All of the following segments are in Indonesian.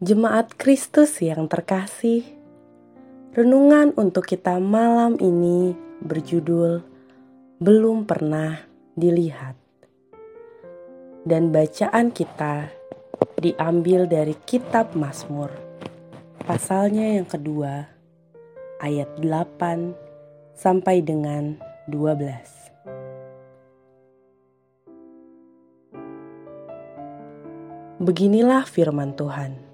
Jemaat Kristus yang terkasih, renungan untuk kita malam ini berjudul "Belum Pernah Dilihat", dan bacaan kita diambil dari Kitab Mazmur, pasalnya yang kedua, ayat 8 sampai dengan 12. Beginilah firman Tuhan.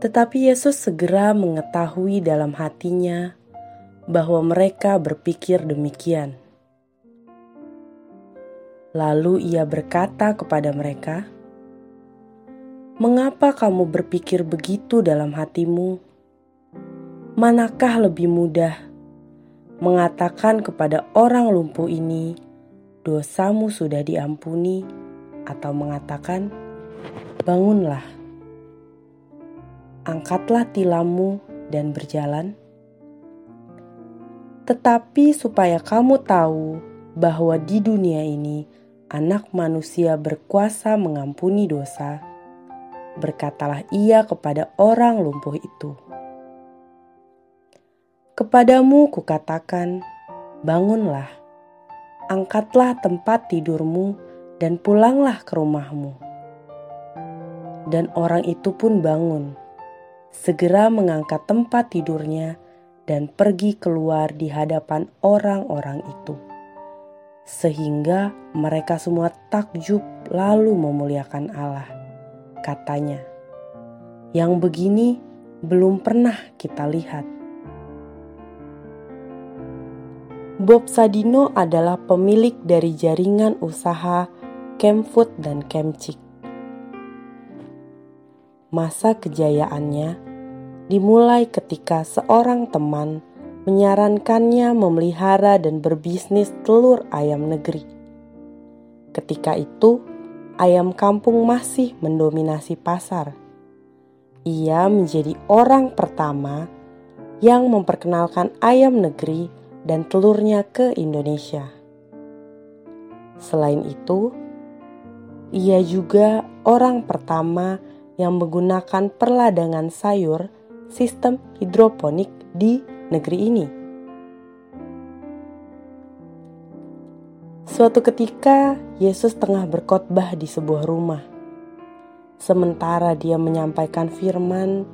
Tetapi Yesus segera mengetahui dalam hatinya bahwa mereka berpikir demikian. Lalu ia berkata kepada mereka, "Mengapa kamu berpikir begitu dalam hatimu? Manakah lebih mudah mengatakan kepada orang lumpuh ini, 'Dosamu sudah diampuni,' atau mengatakan, 'Bangunlah'?" Angkatlah tilammu dan berjalan. Tetapi supaya kamu tahu bahwa di dunia ini anak manusia berkuasa mengampuni dosa, berkatalah ia kepada orang lumpuh itu. Kepadamu kukatakan, bangunlah, angkatlah tempat tidurmu dan pulanglah ke rumahmu. Dan orang itu pun bangun segera mengangkat tempat tidurnya dan pergi keluar di hadapan orang-orang itu. Sehingga mereka semua takjub lalu memuliakan Allah. Katanya, yang begini belum pernah kita lihat. Bob Sadino adalah pemilik dari jaringan usaha Kemfood dan Kemcik masa kejayaannya dimulai ketika seorang teman menyarankannya memelihara dan berbisnis telur ayam negeri. Ketika itu, ayam kampung masih mendominasi pasar. Ia menjadi orang pertama yang memperkenalkan ayam negeri dan telurnya ke Indonesia. Selain itu, ia juga orang pertama yang menggunakan perladangan sayur sistem hidroponik di negeri ini. Suatu ketika, Yesus tengah berkhotbah di sebuah rumah. Sementara dia menyampaikan firman,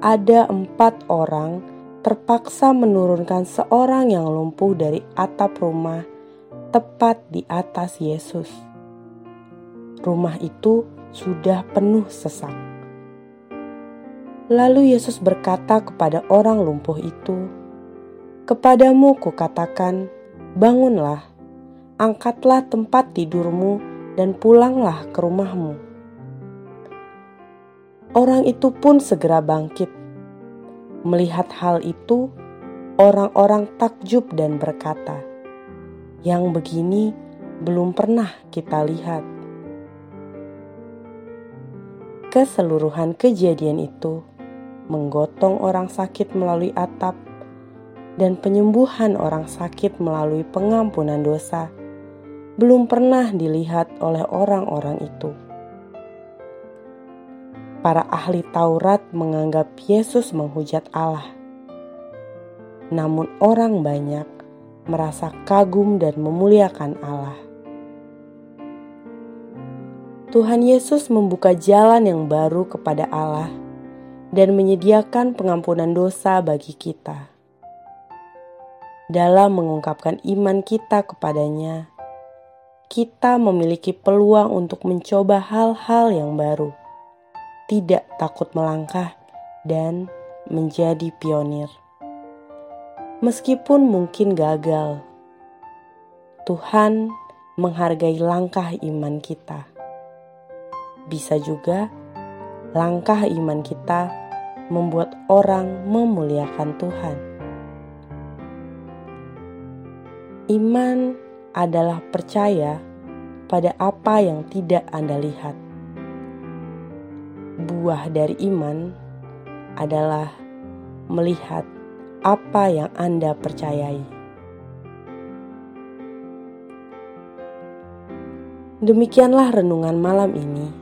ada empat orang terpaksa menurunkan seorang yang lumpuh dari atap rumah tepat di atas Yesus. Rumah itu sudah penuh sesak. Lalu Yesus berkata kepada orang lumpuh itu, "Kepadamu kukatakan, bangunlah, angkatlah tempat tidurmu, dan pulanglah ke rumahmu." Orang itu pun segera bangkit. Melihat hal itu, orang-orang takjub dan berkata, "Yang begini belum pernah kita lihat." Keseluruhan kejadian itu menggotong orang sakit melalui atap dan penyembuhan orang sakit melalui pengampunan dosa belum pernah dilihat oleh orang-orang itu. Para ahli Taurat menganggap Yesus menghujat Allah. Namun orang banyak merasa kagum dan memuliakan Allah. Tuhan Yesus membuka jalan yang baru kepada Allah dan menyediakan pengampunan dosa bagi kita. Dalam mengungkapkan iman kita kepadanya, kita memiliki peluang untuk mencoba hal-hal yang baru, tidak takut melangkah, dan menjadi pionir. Meskipun mungkin gagal, Tuhan menghargai langkah iman kita bisa juga langkah iman kita membuat orang memuliakan Tuhan. Iman adalah percaya pada apa yang tidak Anda lihat. Buah dari iman adalah melihat apa yang Anda percayai. Demikianlah renungan malam ini.